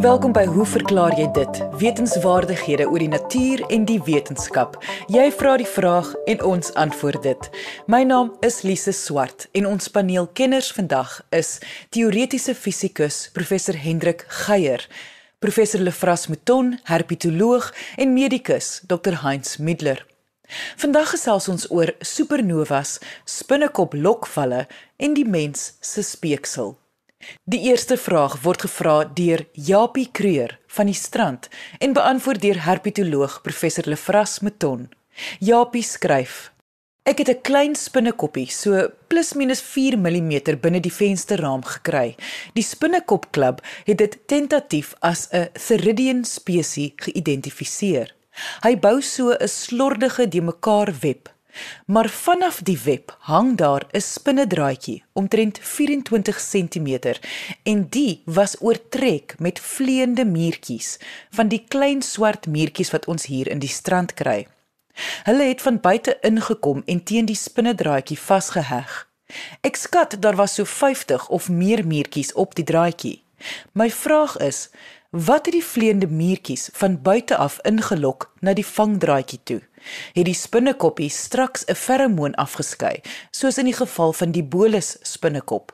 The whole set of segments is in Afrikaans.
Welkom by Hoe verklaar jy dit? Wetenskapwaardighede oor die natuur en die wetenskap. Jy vra die vraag en ons antwoord dit. My naam is Lise Swart en ons paneelkenners vandag is teoretiese fisikus professor Hendrik Geier, professor Lefras Mouton, herpetoloog en medikus Dr Heinz Middler. Vandag gesels ons oor supernovas, spinnekop lokvalle en die mens se speeksel. Die eerste vraag word gevra deur Japie Kreur van die Strand en beantwoord deur herpetoloog professor Lefras Meton. Japie skryf: Ek het 'n klein spinnekoppie, so plus minus 4 mm binne die vensterraam gekry. Die spinnekopklub het dit tentatief as 'n Theridion spesies geïdentifiseer. Hy bou so 'n slordige de mekaar web Maar vanaf die web hang daar 'n spinnedraadjie omtrent 24 cm en die was oortrek met vleiende muurtjies van die klein swart muurtjies wat ons hier in die strand kry. Hulle het van buite ingekom en teen die spinnedraadjie vasgeheg. Ek skat daar was so 50 of meer muurtjies op die draadjie. My vraag is, wat het die vleiende muurtjies van buite af ingelok na die vangdraadjie toe? Het die spinnekoppie straks 'n feromoon afgeskei, soos in die geval van die bolus spinnekop.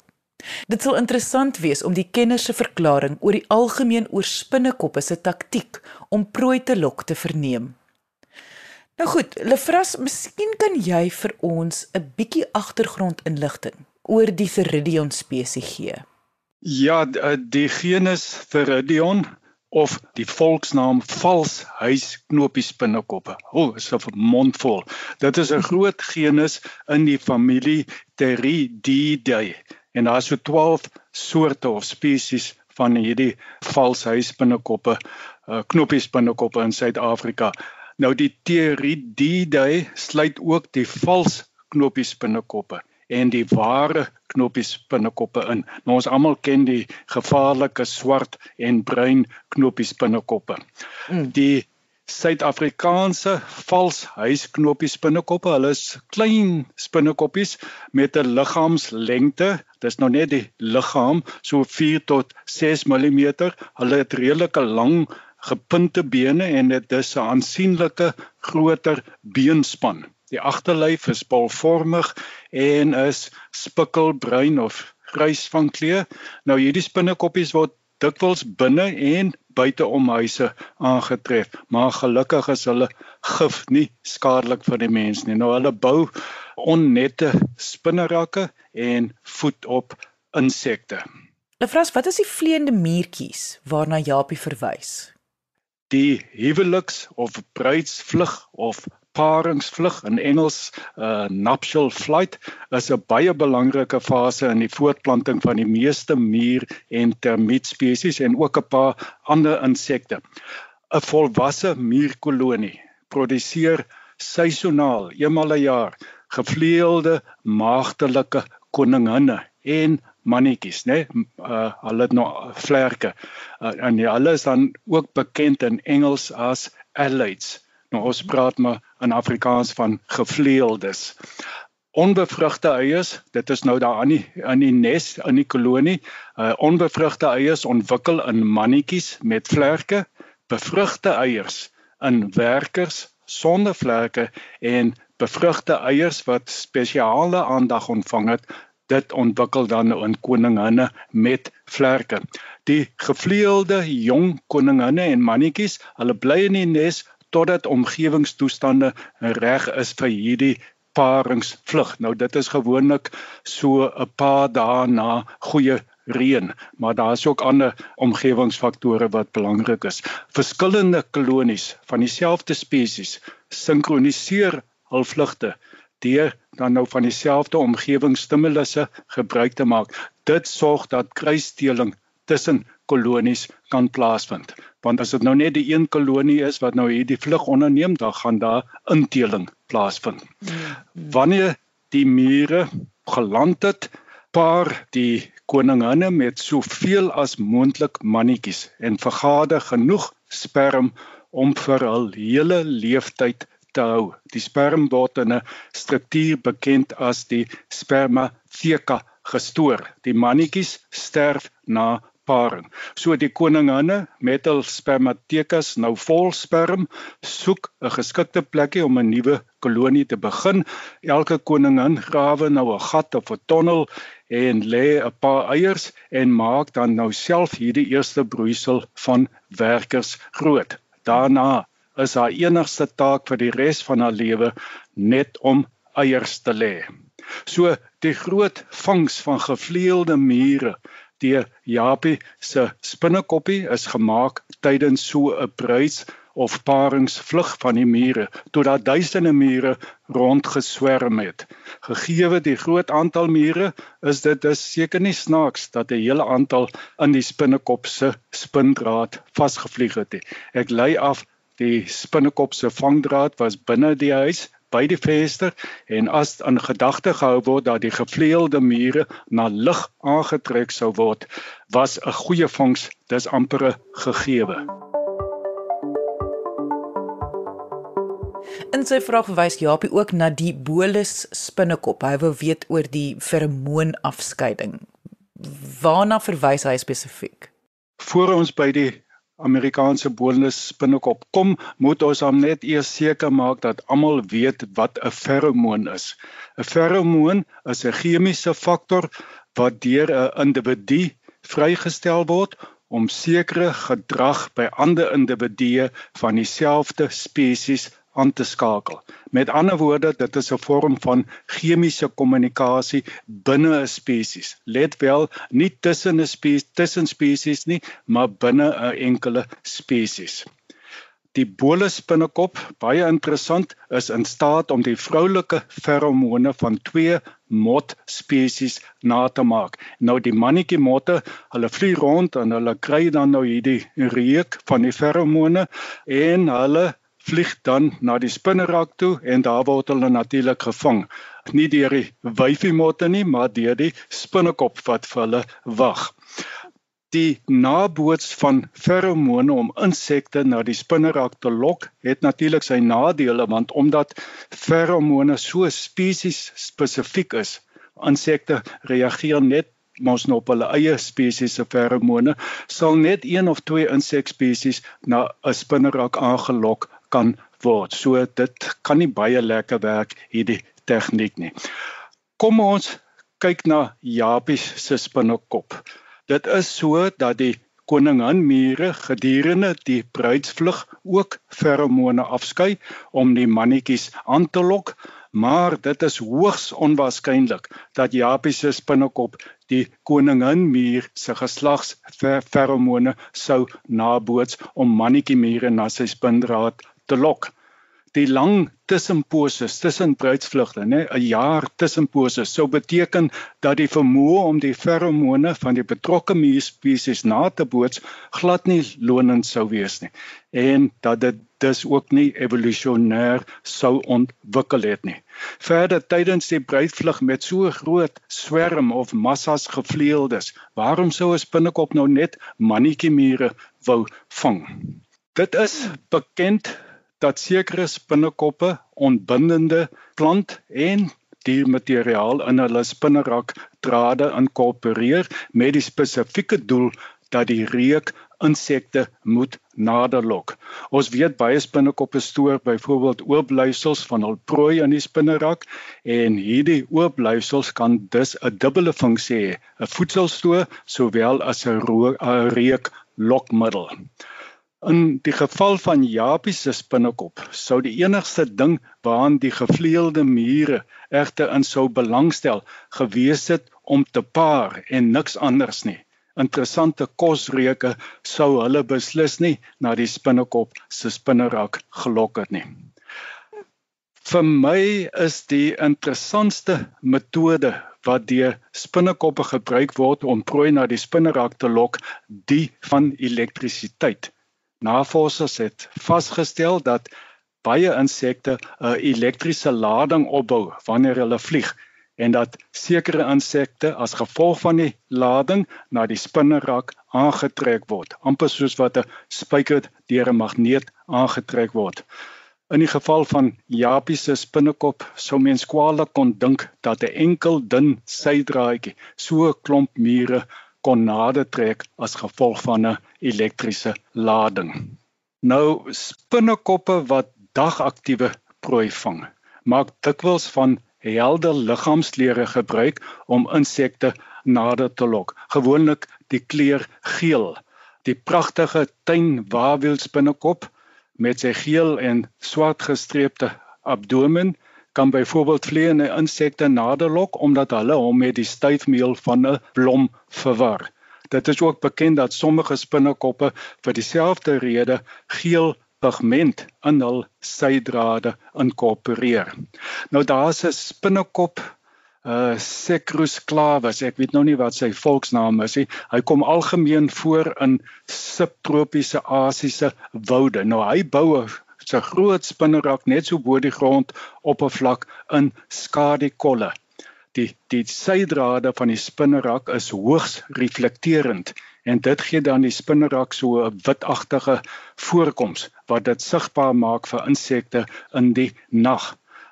Dit sal interessant wees om die kenner se verklaring oor die algemeen oor spinnekoppe se taktiek om prooi te lok te verneem. Nou goed, Lefras, miskien kan jy vir ons 'n bietjie agtergrondinligting oor die Theridion spesies gee. Ja, die genus Theridion of die volksnaam vals huisknopies binnekoppe. O, oh, is 'n mondvol. Dit is 'n groot genus in die familie Theridiidae en daar is so 12 soorte of spesies van hierdie vals huisbinnekoppe, uh, knopies binnekoppe in Suid-Afrika. Nou die Theridiidae sluit ook die vals knopies binnekoppe en die ware knoppies binnekoppe in. Nou ons almal ken die gevaarlike swart en bruin knoppies binnekoppe. Mm. Die Suid-Afrikaanse vals huisknoppies binnekoppe, hulle is klein spinnekoppies met 'n liggaamslengte, dis nou net die liggaam, so 4 tot 6 mm. Hulle het redelike lang gepunte bene en dit is 'n aansienlike groter beenspan. Die agterlyf is bolvormig en is spikkelbruin of grys van kleur. Nou hierdie spinnekoppies word dikwels binne en buite om huise aangetref, maar gelukkig is hulle gif nie skadelik vir die mens nie. Nou hulle bou onnette spinnerakke en voed op insekte. Lefras, wat is die vleiende muurtjies waarna Japie verwys? Die huweliks of bruidsvlug of paringsvlug in Engels uh nuptial flight is 'n baie belangrike fase in die voortplanting van die meeste muur en termiet spesies en ook 'n paar ander insekte. 'n Volwasse muurkolonie produseer seisoonaal eenmal 'n jaar gevleelde maagdelike koninginne en mannetjies, né? Nee? Uh hulle het nou vlerke. Uh, en hulle is dan ook bekend in Engels as elites. Nou ons praat maar in Afrikaans van gevleeldes. Onbevrugte eiers, dit is nou daar aan die aan die nes in die kolonie. Uh onbevrugte eiers ontwikkel in mannetjies met vlerke, bevrugte eiers in werkers sonder vlerke en bevrugte eiers wat spesiale aandag ontvang het, dit ontwikkel dan in koninginne met vlerke. Die gevleelde jong koninginne en mannetjies, hulle bly in die nes totdat omgewingstoestande reg is vir hierdie paringsvlug. Nou dit is gewoonlik so 'n paar dae na goeie reën, maar daar is ook ander omgewingsfaktore wat belangrik is. Verskillende kolonies van dieselfde spesies sinkroniseer hul vlugte deur dan nou van dieselfde omgewingsstimulusse gebruik te maak. Dit sorg dat kruisdeling tussen kolonies kan plaasvind. Want as dit nou net die een kolonie is wat nou hierdie vlug onderneem, dan gaan daar inteling plaasvind. Wanneer die mure geland het, paar die koninginne met soveel as moontlik mannetjies en vergader genoeg sperm om vir hul hele leeftyd te hou. Die sperm word in 'n struktuur bekend as die spermatheca gestoor. Die mannetjies sterf na paring. So die koninginne met hul spermatekas nou vol sperm soek 'n geskikte plekie om 'n nuwe kolonie te begin. Elke koningin grawe nou 'n gat of 'n tonnel en lê 'n paar eiers en maak dan nou self hierdie eerste broeisel van werkers groot. Daarna is haar enigste taak vir die res van haar lewe net om eiers te lê. So die groot vangs van gevleelde mure deur Japie se spinnekoppie is gemaak tydens so 'n bruis of paringsvlug van die mure totdat duisende mure rondgeswerm het. Gegeewe die groot aantal mure, is dit dus seker nie snaaks dat 'n hele aantal in die spinnekop se spindraad vasgevlieg het nie. Ek lei af die spinnekop se vangdraad was binne die huis by die venster en as in gedagte gehou word dat die gevleelde mure na lig aangetrek sou word, was 'n goeie vangs, dis amper gegeewe. In sy vraag verwys Japie ook na die bolus spinnekop. Hy wou weet oor die feromoonafskeiding. Waarna verwys hy spesifiek? Voor ons by die Amerikaanse bolus binnekop kom, moet ons hom net eers seker maak dat almal weet wat 'n feromoon is. 'n Feromoon is 'n chemiese faktor wat deur 'n individu vrygestel word om sekere gedrag by ander individue van dieselfde spesies aan te skakel. Met ander woorde, dit is 'n vorm van chemiese kommunikasie binne 'n spesies. Let wel, nie tussen 'n spesies tussen spesies nie, maar binne 'n enkele spesies. Die bolus binnekop, baie interessant, is in staat om die vroulike feromone van twee mot spesies na te maak. Nou die mannetjie motte, hulle vlieg rond en hulle kry dan nou hierdie reuk van die feromone en hulle vlieg dan na die spinnerak toe en daar word hulle natuurlik gevang. Nie deur die wyfie motte nie, maar deur die spinnekop wat vir hulle wag. Die naboots van feromone om insekte na die spinnerak te lok, het natuurlik sy nadele want omdat feromone so spesies spesifiek is, insekte reageer net mos nou op hulle eie spesies se feromone sal net een of twee insekspesies na 'n spinnerak aangelok kan word. So dit kan nie baie lekker werk hierdie tegniek nie. Kom ons kyk na Japie se spinnekop. Dit is so dat die koningin mure gedurende die bruidsvlug ook feromone afskei om die mannetjies aan te lok, maar dit is hoogs onwaarskynlik dat Japie se spinnekop die koningin muur se geslags feromone sou naboots om mannetjie mure na sy spindraad te lok. Die lang tussenposes tussen bruidsvlugte, nê, 'n jaar tussenposes sou beteken dat die vermoë om die feromone van die betrokke spesies na te boots glad nie lonend sou wees nie en dat dit dus ook nie evolusionêr sou ontwikkel het nie. Verder tydens die bruidvlug met so groot swerm of massas gevleeldes, waarom sou 'n spinnekop nou net mannetjie mure wou vang? Dit is bekend dat sekere spinnekoppe ontbindende plant en diermateriaal in hulle spinnerak drade inkorporeer met die spesifieke doel dat die reuk insekte moet naderlok. Ons weet baie spinnekoppe stoor byvoorbeeld oorblyfsels van hul prooi in die spinnerak en hierdie oorblyfsels kan dus 'n dubbele funksie hê, 'n voedselstoor sowel as 'n reuklokmiddel. In die geval van Japie se spinnekop sou die enigste ding waaraan die gevleelde mure egter in sou belangstel gewees het om te paar en niks anders nie. Interessante kosreuke sou hulle beslis nie na die spinnekop se spinnerak gelok het nie. Vir my is die interessantste metode wat deur spinnekoppe gebruik word om prooi na die spinnerak te lok, die van elektrisiteit. Navorsers het vasgestel dat baie insekte 'n elektriese lading opbou wanneer hulle vlieg en dat sekere insekte as gevolg van die lading na die spinnerak aangetrek word, amper soos wat 'n spyker deur 'n magneet aangetrek word. In die geval van Japie se spinnekop sou mens kwaliek kon dink dat 'n enkel dun sydraadjie so 'n klomp mure kon nader trek as gevolg van 'n elektriese lading. Nou spinnekoppe wat dagaktiewe prooi vang, maak dikwels van helder liggaamskleure gebruik om insekte nader te lok. Gewoonlik die kleur geel. Die pragtige tuinwawielspinnekop met sy geel en swart gestreepte abdomen kan byvoorbeeld vleiende insekte naderlok omdat hulle hom met die styfmeel van 'n blom verwar. Dit is ook bekend dat sommige spinnekoppe vir dieselfde rede geel pigment in hul sydrade inkorporeer. Nou daar's 'n spinnekop uh Secrus clavus. Ek weet nou nie wat sy volksnaam is nie. Hy kom algemeen voor in subtropiese Asiëse woude. Nou hy bou 'n se groot spinnerak net so bo die grond oppervlak in skadikolle. Die die sydrade van die spinnerak is hoogs reflekterend en dit gee dan die spinnerak so 'n witagtige voorkoms wat dit sigbaar maak vir insekte in die nag.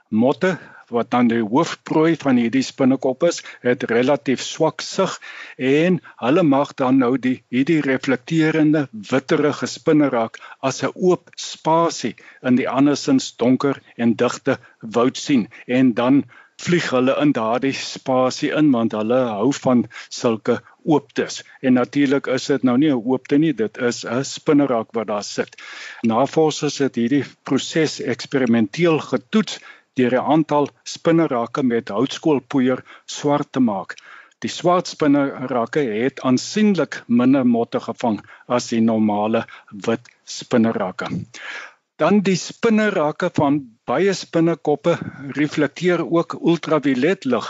Motte wat dan die hoofprooi van hierdie spinnekop is, het relatief swak sig en hulle mag dan nou die hierdie reflekterende witterige spinnerak as 'n oop spasie in die andersins donker en digte woud sien en dan vlieg hulle in daardie spasie in want hulle hou van sulke ooptes en natuurlik is dit nou nie 'n oopte nie dit is 'n spinnerak wat daar sit navorsers het hierdie proses eksperimenteel getoets deur 'n aantal spinnerake met houtskoolpoeier swart te maak. Die swart spinnerake het aansienlik minder motte gevang as die normale wit spinnerake. Dan die spinnerake van baie spinnekoppe reflekteer ook ultraviolet lig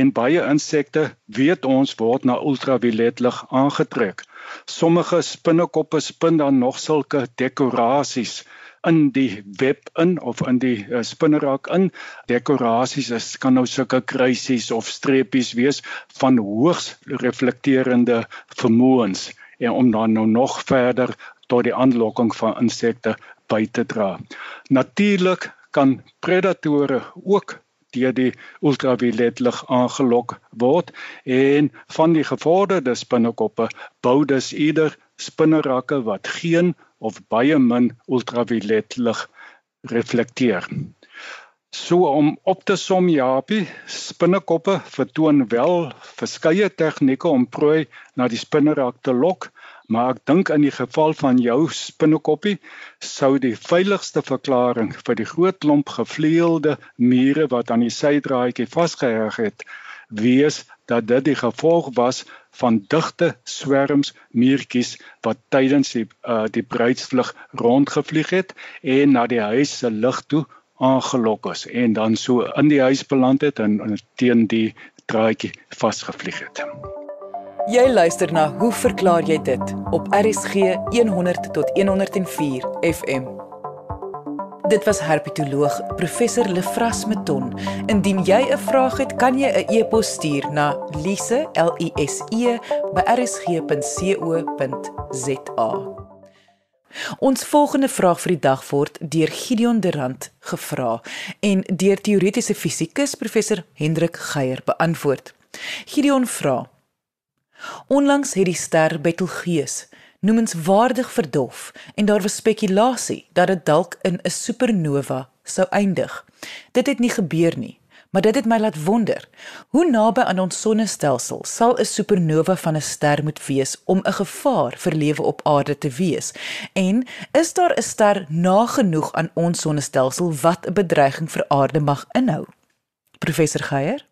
en baie insekte weet ons word na ultraviolet lig aangetrek. Sommige spinnekoppe spin dan nog sulke dekorasies in die web in of in die uh, spinnerak in. Dekorasies is kan nou sulke kruisies of streepies wees van hoogs reflekterende vermoëns en om dan nou nog verder tot die aanlokking van insekte by te dra. Natuurlik kan predatore ook deur die ultraviolet lig aangelok word en van die gevorderde spinnekoppe bou dus ieder spinnerakke wat geen of baie min ultraviolet lig reflekteer. So om op te som Japie, spinnekoppe vertoon wel verskeie tegnieke om prooi na die spinnerak te lok, maar ek dink in die geval van jou spinnekoppie sou die veiligste verklaring vir die groot klomp gevleelde mure wat aan die sydraadjie vasgeheg het, wees dat dit die gevolg was van digte swerms muurtjies wat tydens die uh, die bruidsvlug rondgevlieg het en na die huis se lig toe aangelok is en dan so in die huis beland het en, en teen die draadjie vasgevlieg het. Jy luister na hoe verklaar jy dit op RSG 100 tot 104 FM. Dit was herpetoloog professor Lefras Meton. Indien jy 'n vraag het, kan jy 'n e-pos stuur na lise@rsg.co.za. Ons volgende vraag vir die dag word deur Gideon Durant gevra en deur teoretiese fisikus professor Hendrik Geier beantwoord. Gideon vra: Onlangs het die ster Betelgeuse noemenswaardig verdof en daar was spekulasie dat dit dalk in 'n supernova sou eindig. Dit het nie gebeur nie, maar dit het my laat wonder, hoe naby aan ons sonnestelsel sal 'n supernova van 'n ster moet wees om 'n gevaar vir lewe op aarde te wees? En is daar 'n ster nagenoeg aan ons sonnestelsel wat 'n bedreiging vir aarde mag inhou? Professor Geier?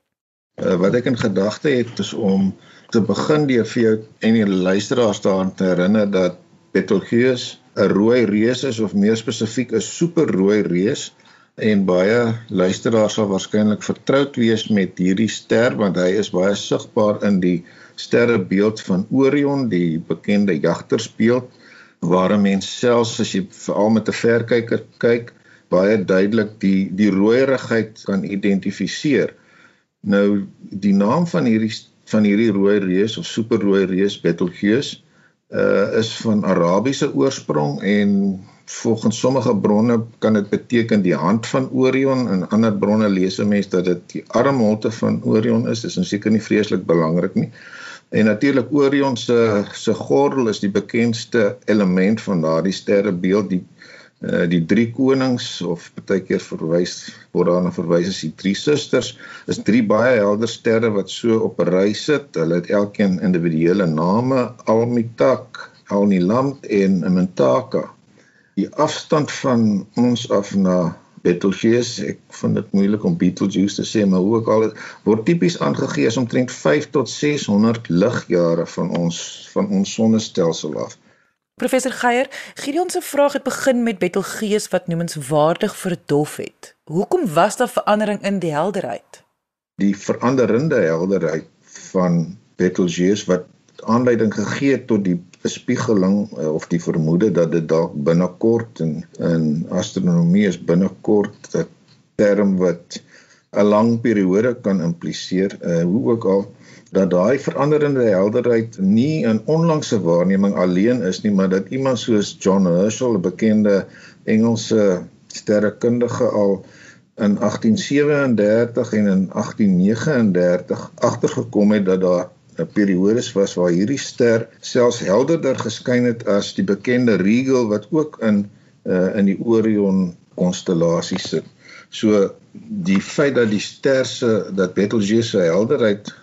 Uh, wat ek in gedagte het is om te begin deur vir jou en die luisteraars daaraan te herinner dat Betelgeuse 'n rooi reus is of meer spesifiek 'n superrooi reus en baie luisteraars sal waarskynlik vertroud wees met hierdie ster want hy is baie sigbaar in die sterrebeeld van Orion, die bekende jagtersbeeld waar 'n mens selfs as jy veral met 'n verkyker kyk, baie duidelik die die rooierigheid kan identifiseer. Nou die naam van hierdie van hierdie rooi reus of superrooi reus Betelgeuse uh is van Arabiese oorsprong en volgens sommige bronne kan dit beteken die hand van Orion en ander bronne lees 'n mens dat dit die armholte van Orion is. Dis seker nie vreeslik belangrik nie. En natuurlik Orion se se gordel is die bekendste element van daardie sterrebeeld die uh, die drie konings of baie keer verwys word daarna verwys as die drie susters is drie baie helder sterre wat so op 'n ry sit. Hulle het elkeen individuele name Almitak, Alnilam en Mentaka. Die afstand van ons af na Betelgeuse, ek vind dit moeilik om Betelgeuse te sê, maar hoe ook al word tipies aangegee as omtrent 5 tot 600 ligjare van ons van ons sonnestelsel af. Professor Geier, Gideon se vraag het begin met Betelgeuse wat noemenswaardig verdof het. Hoekom was daar verandering in die helderheid? Die veranderende helderheid van Betelgeuse wat aanleiding gegee het tot die bespiegeling uh, of die vermoede dat dit dalk binnekort in in astronomie is binnekort 'n term wat 'n lang periode kan impliseer uh, hoe ook al dat daai veranderende helderheid nie 'n onlangse waarneming alleen is nie maar dat iemand soos John Herschel 'n bekende Engelse sterrekundige al in 1837 en in 1839 agtergekom het dat daar 'n periodes was waar hierdie ster selfs helderder geskyn het as die bekende Rigel wat ook in uh, in die Orion konstellasie sit. So die feit dat die ster se dat Betelgeuse se helderheid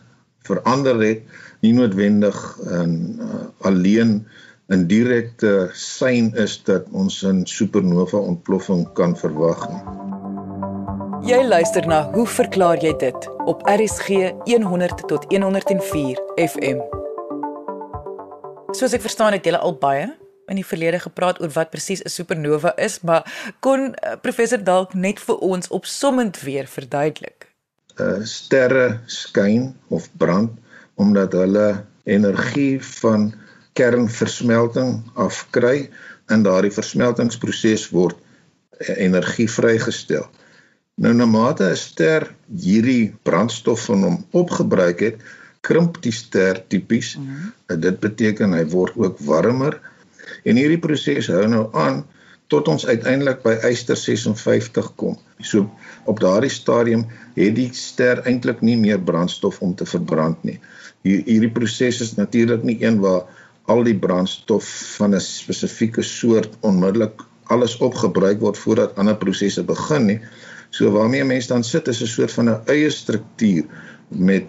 verander het, nie noodwendig in uh, alleen 'n direkte sein is dat ons 'n supernova ontploffing kan verwag nie. Jy luister na Hoe verklaar jy dit op RSG 100 tot 104 FM. Soos ek verstaan het julle al baie in die verlede gepraat oor wat presies 'n supernova is, maar kon uh, professor dalk net vir ons opsommend weer verduidelik? Uh sterre skyn of brand omdat hulle energie van kernversmelting afkry en daardie versmeltingsproses word uh, energie vrygestel. Nou na mate 'n ster hierdie brandstof van hom opgebruik het, krimp die ster tipies. Mm -hmm. Dit beteken hy word ook warmer. En hierdie proses hou nou aan tot ons uiteindelik by yster 56 kom. So op daardie stadium het die ster eintlik nie meer brandstof om te verbrand nie. Hier, hierdie proses is natuurlik nie een waar al die brandstof van 'n spesifieke soort onmiddellik alles opgebruik word voordat ander prosesse begin nie. So waarmee 'n mens dan sit is 'n soort van 'n eie struktuur met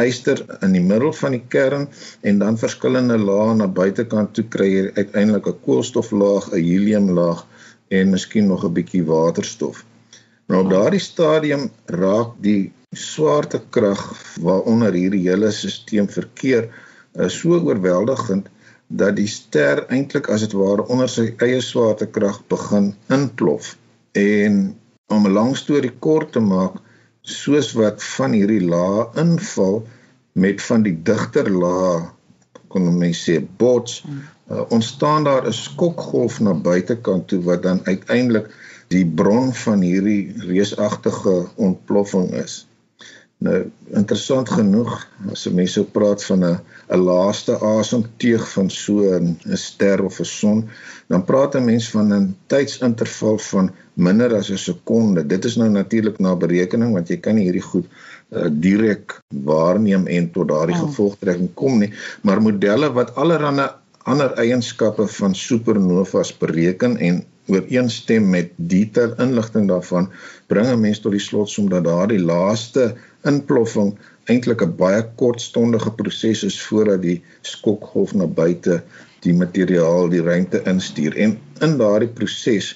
yster in die middel van die kern en dan verskillende lae na buitekant toe kry jy uiteindelik 'n koolstoflaag, 'n heliumlaag en miskien nog 'n bietjie waterstof. Nou op daardie stadium raak die swaartekrag waaronder hierdie hele stelsel verkeer eh, so oorweldigend dat die ster eintlik as dit ware onder sy eie swaartekrag begin inplof en om 'n lang storie kort te maak, soos wat van hierdie lae inval met van die digter lae kon mens sê bots uh, ontstaan daar 'n skokgolf na buitekant toe wat dan uiteindelik die bron van hierdie reusagtige ontploffing is. Nou interessant genoeg as mense so praat van 'n 'n laaste asemteug van so 'n ster of 'n son, dan praat 'n mens van 'n tydsinterval van minder as 'n sekonde. Dit is nou natuurlik na berekening want jy kan nie hierdie goed uh, direk waarneem en tot daardie oh. gevolgtrekking kom nie, maar modelle wat allerlei ander eienskappe van supernovas bereken en ooreenstem met detail inligting daarvan bring 'n mens tot die slotsom dat daardie laaste inploffing eintlik 'n baie kortstondige proses is voordat die skokgolf na buite die materiaal die ruimte instuur. En in daardie proses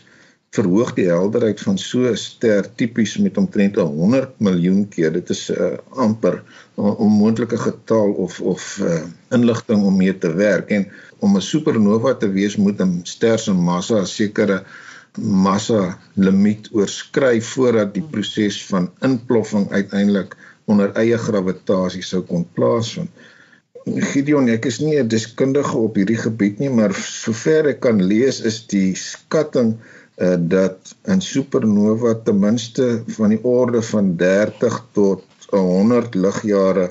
verhoog die helderheid van so 'n ster tipies met omtrent 100 miljoen keer. Dit is uh, amper 'n onmoontlike getal of of uh, inligting om mee te werk. En om 'n supernova te wees moet 'n ster se massa 'n sekere massa limiet oorskry voordat die proses van inploffing uiteindelik onder eie gravitasie sou kon plaasvind. Gideon, ek is nie 'n deskundige op hierdie gebied nie, maar sover ek kan lees is die skatting uh, dat 'n supernova ten minste van die orde van 30 tot 100 ligjare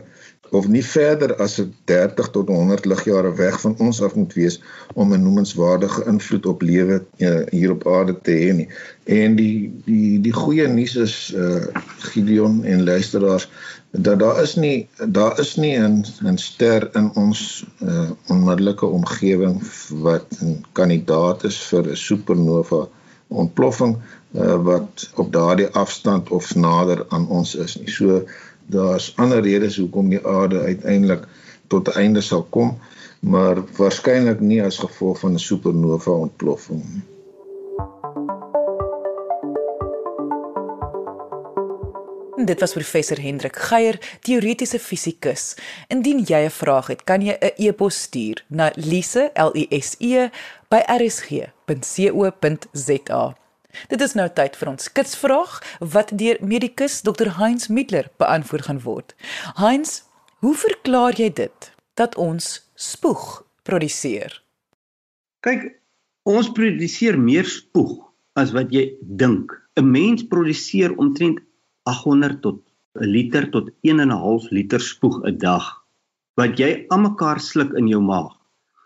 of nie verder as 30 tot 100 ligjare weg van ons af moet wees om 'n noemenswaardige invloed op lewe uh, hier op aarde te hê nie. En die die die goeie nuus is uh Gideon en luisteraars dat daar is nie daar is nie 'n 'n ster in ons uh, onmiddellike omgewing wat 'n kandidaat is vir 'n supernova ontploffing uh, wat op daardie afstand of nader aan ons is nie. So daar's ander redes hoekom die aarde uiteindelik tot 'n einde sal kom, maar waarskynlik nie as gevolg van 'n supernova ontploffing nie. Dit was professor Hendrik Geier, teoretiese fisikus. Indien jy 'n vraag het, kan jy 'n e-pos stuur na lise l i s e by rsg.co.za. Dit is nou tyd vir ons kitsvraag wat deur medikus Dr Heinz Middler beantwoord gaan word. Heinz, hoe verklaar jy dit dat ons spoeg produseer? Kyk, ons produseer meer spoeg as wat jy dink. 'n Mens produseer omtrent 800 tot 'n liter tot 1 en 'n half liter spoeg 'n dag wat jy almekaar sluk in jou maag.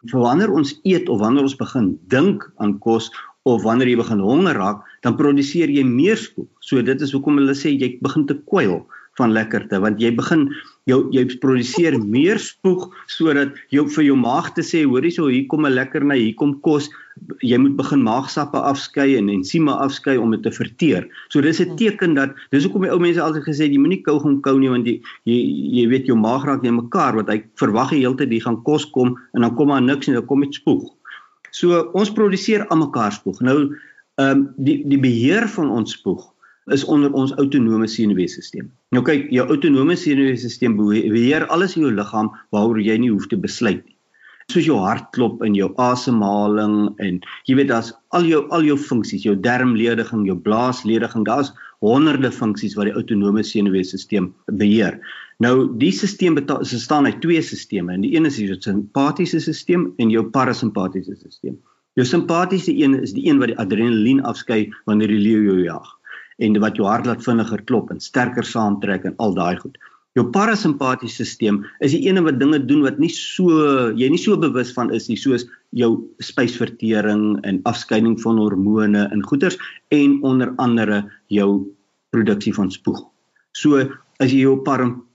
Vir wanneer ons eet of wanneer ons begin dink aan kos of wanneer jy begin honger raak, dan produseer jy meer spoeg. So dit is hoekom hulle sê jy begin te kwyl van lekkerte want jy begin jou jy produseer meer spoeg sodat jou vir jou maag te sê hoorie so hier kom 'n lekker na hier kom kos jy moet begin maagsappe afskei en ensieme afskei om dit te verteer. So dis 'n teken dat dis hoekom die ou mense altyd gesê jy moenie kou gaan kou nie want jy jy jy weet jou maag raak net mekaar want hy verwag die hele tyd jy gaan kos kom en dan kom maar niks nie dan kom dit spoeg. So ons produseer almekaar spoeg. Nou ehm um, die die beheer van ons spoeg is onder ons autonome senuweestelsel. Nou kyk, jou autonome senuweestelsel beheer alles in jou liggaam waaroor jy nie hoef te besluit nie. Soos jou hartklop en jou asemhaling en jy weet daar's al jou al jou funksies, jou darmlediging, jou blaaslediging, daar's honderde funksies wat die autonome senuweestelsel beheer. Nou die stelsel bestaan uit twee stelsels en die een is die simpatiese stelsel en jou parasimpatiese stelsel. Jou simpatiese een is die een wat die adrenalien afskei wanneer die leeu jou jag en wat jou hart laat vinniger klop en sterker saamtrek en al daai goed. Jou parasimpatiese stelsel is die ene wat dinge doen wat nie so jy nie so bewus van is nie soos jou spysvertering en afskeiding van hormone en goeters en onder andere jou produksie van spoeg. So as jy jou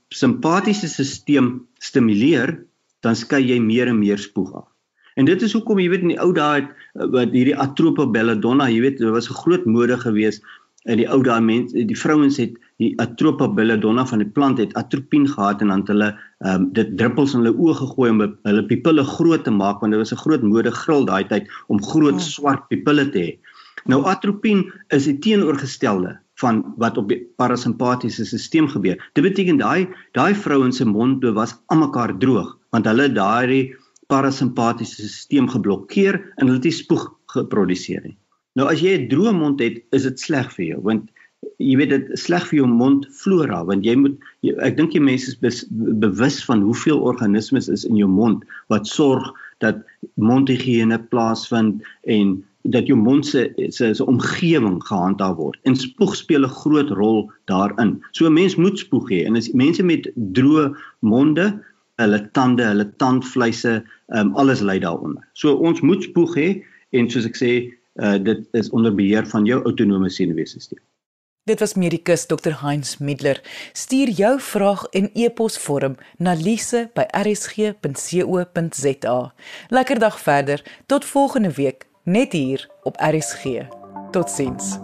parasimpatiese stelsel stimuleer, dan skei jy meer en meer spoeg af. En dit is hoekom jy weet in die ou dae het wat hierdie atropa belladonna, jy weet, dit was 'n groot mode geweest in die ou dae mense die vrouens het die atropa belladonna van die plant het atropien gehad en dan het hulle um, dit druppels in hulle oë gegooi om hulle pupille groot te maak want dit was 'n groot mode gril daai tyd om groot oh. swart pupille te hê. Nou atropien is die teenoorgestelde van wat op die parasimpatiese stelsel gebeur. Dit beteken daai daai vrouens se monde was almekaar droog want hulle daai parasimpatiese stelsel geblokkeer en hulle het nie spoeg geproduseer nie. Nou as jy 'n droë mond het, is dit sleg vir jou want jy weet dit sleg vir jou mondflora want jy moet jy, ek dink die mense is bewus van hoeveel organismes is in jou mond wat sorg dat mondhigiëne plaasvind en dat jou mond se se se omgewing gehandhaaf word. En spoeg speel 'n groot rol daarin. So 'n mens moet spoeg hê en as mense met droë monde, hulle tande, hulle tandvleise, um, alles lei daaronder. So ons moet spoeg hê en soos ek sê, uh, dit is onder beheer van jou autonome senuweestelsel. Dit was medikus Dr Heinz Middler. Stuur jou vraag in e-posvorm na lise@rsg.co.za. Lekker dag verder. Tot volgende week net hier op RSG. Totsiens.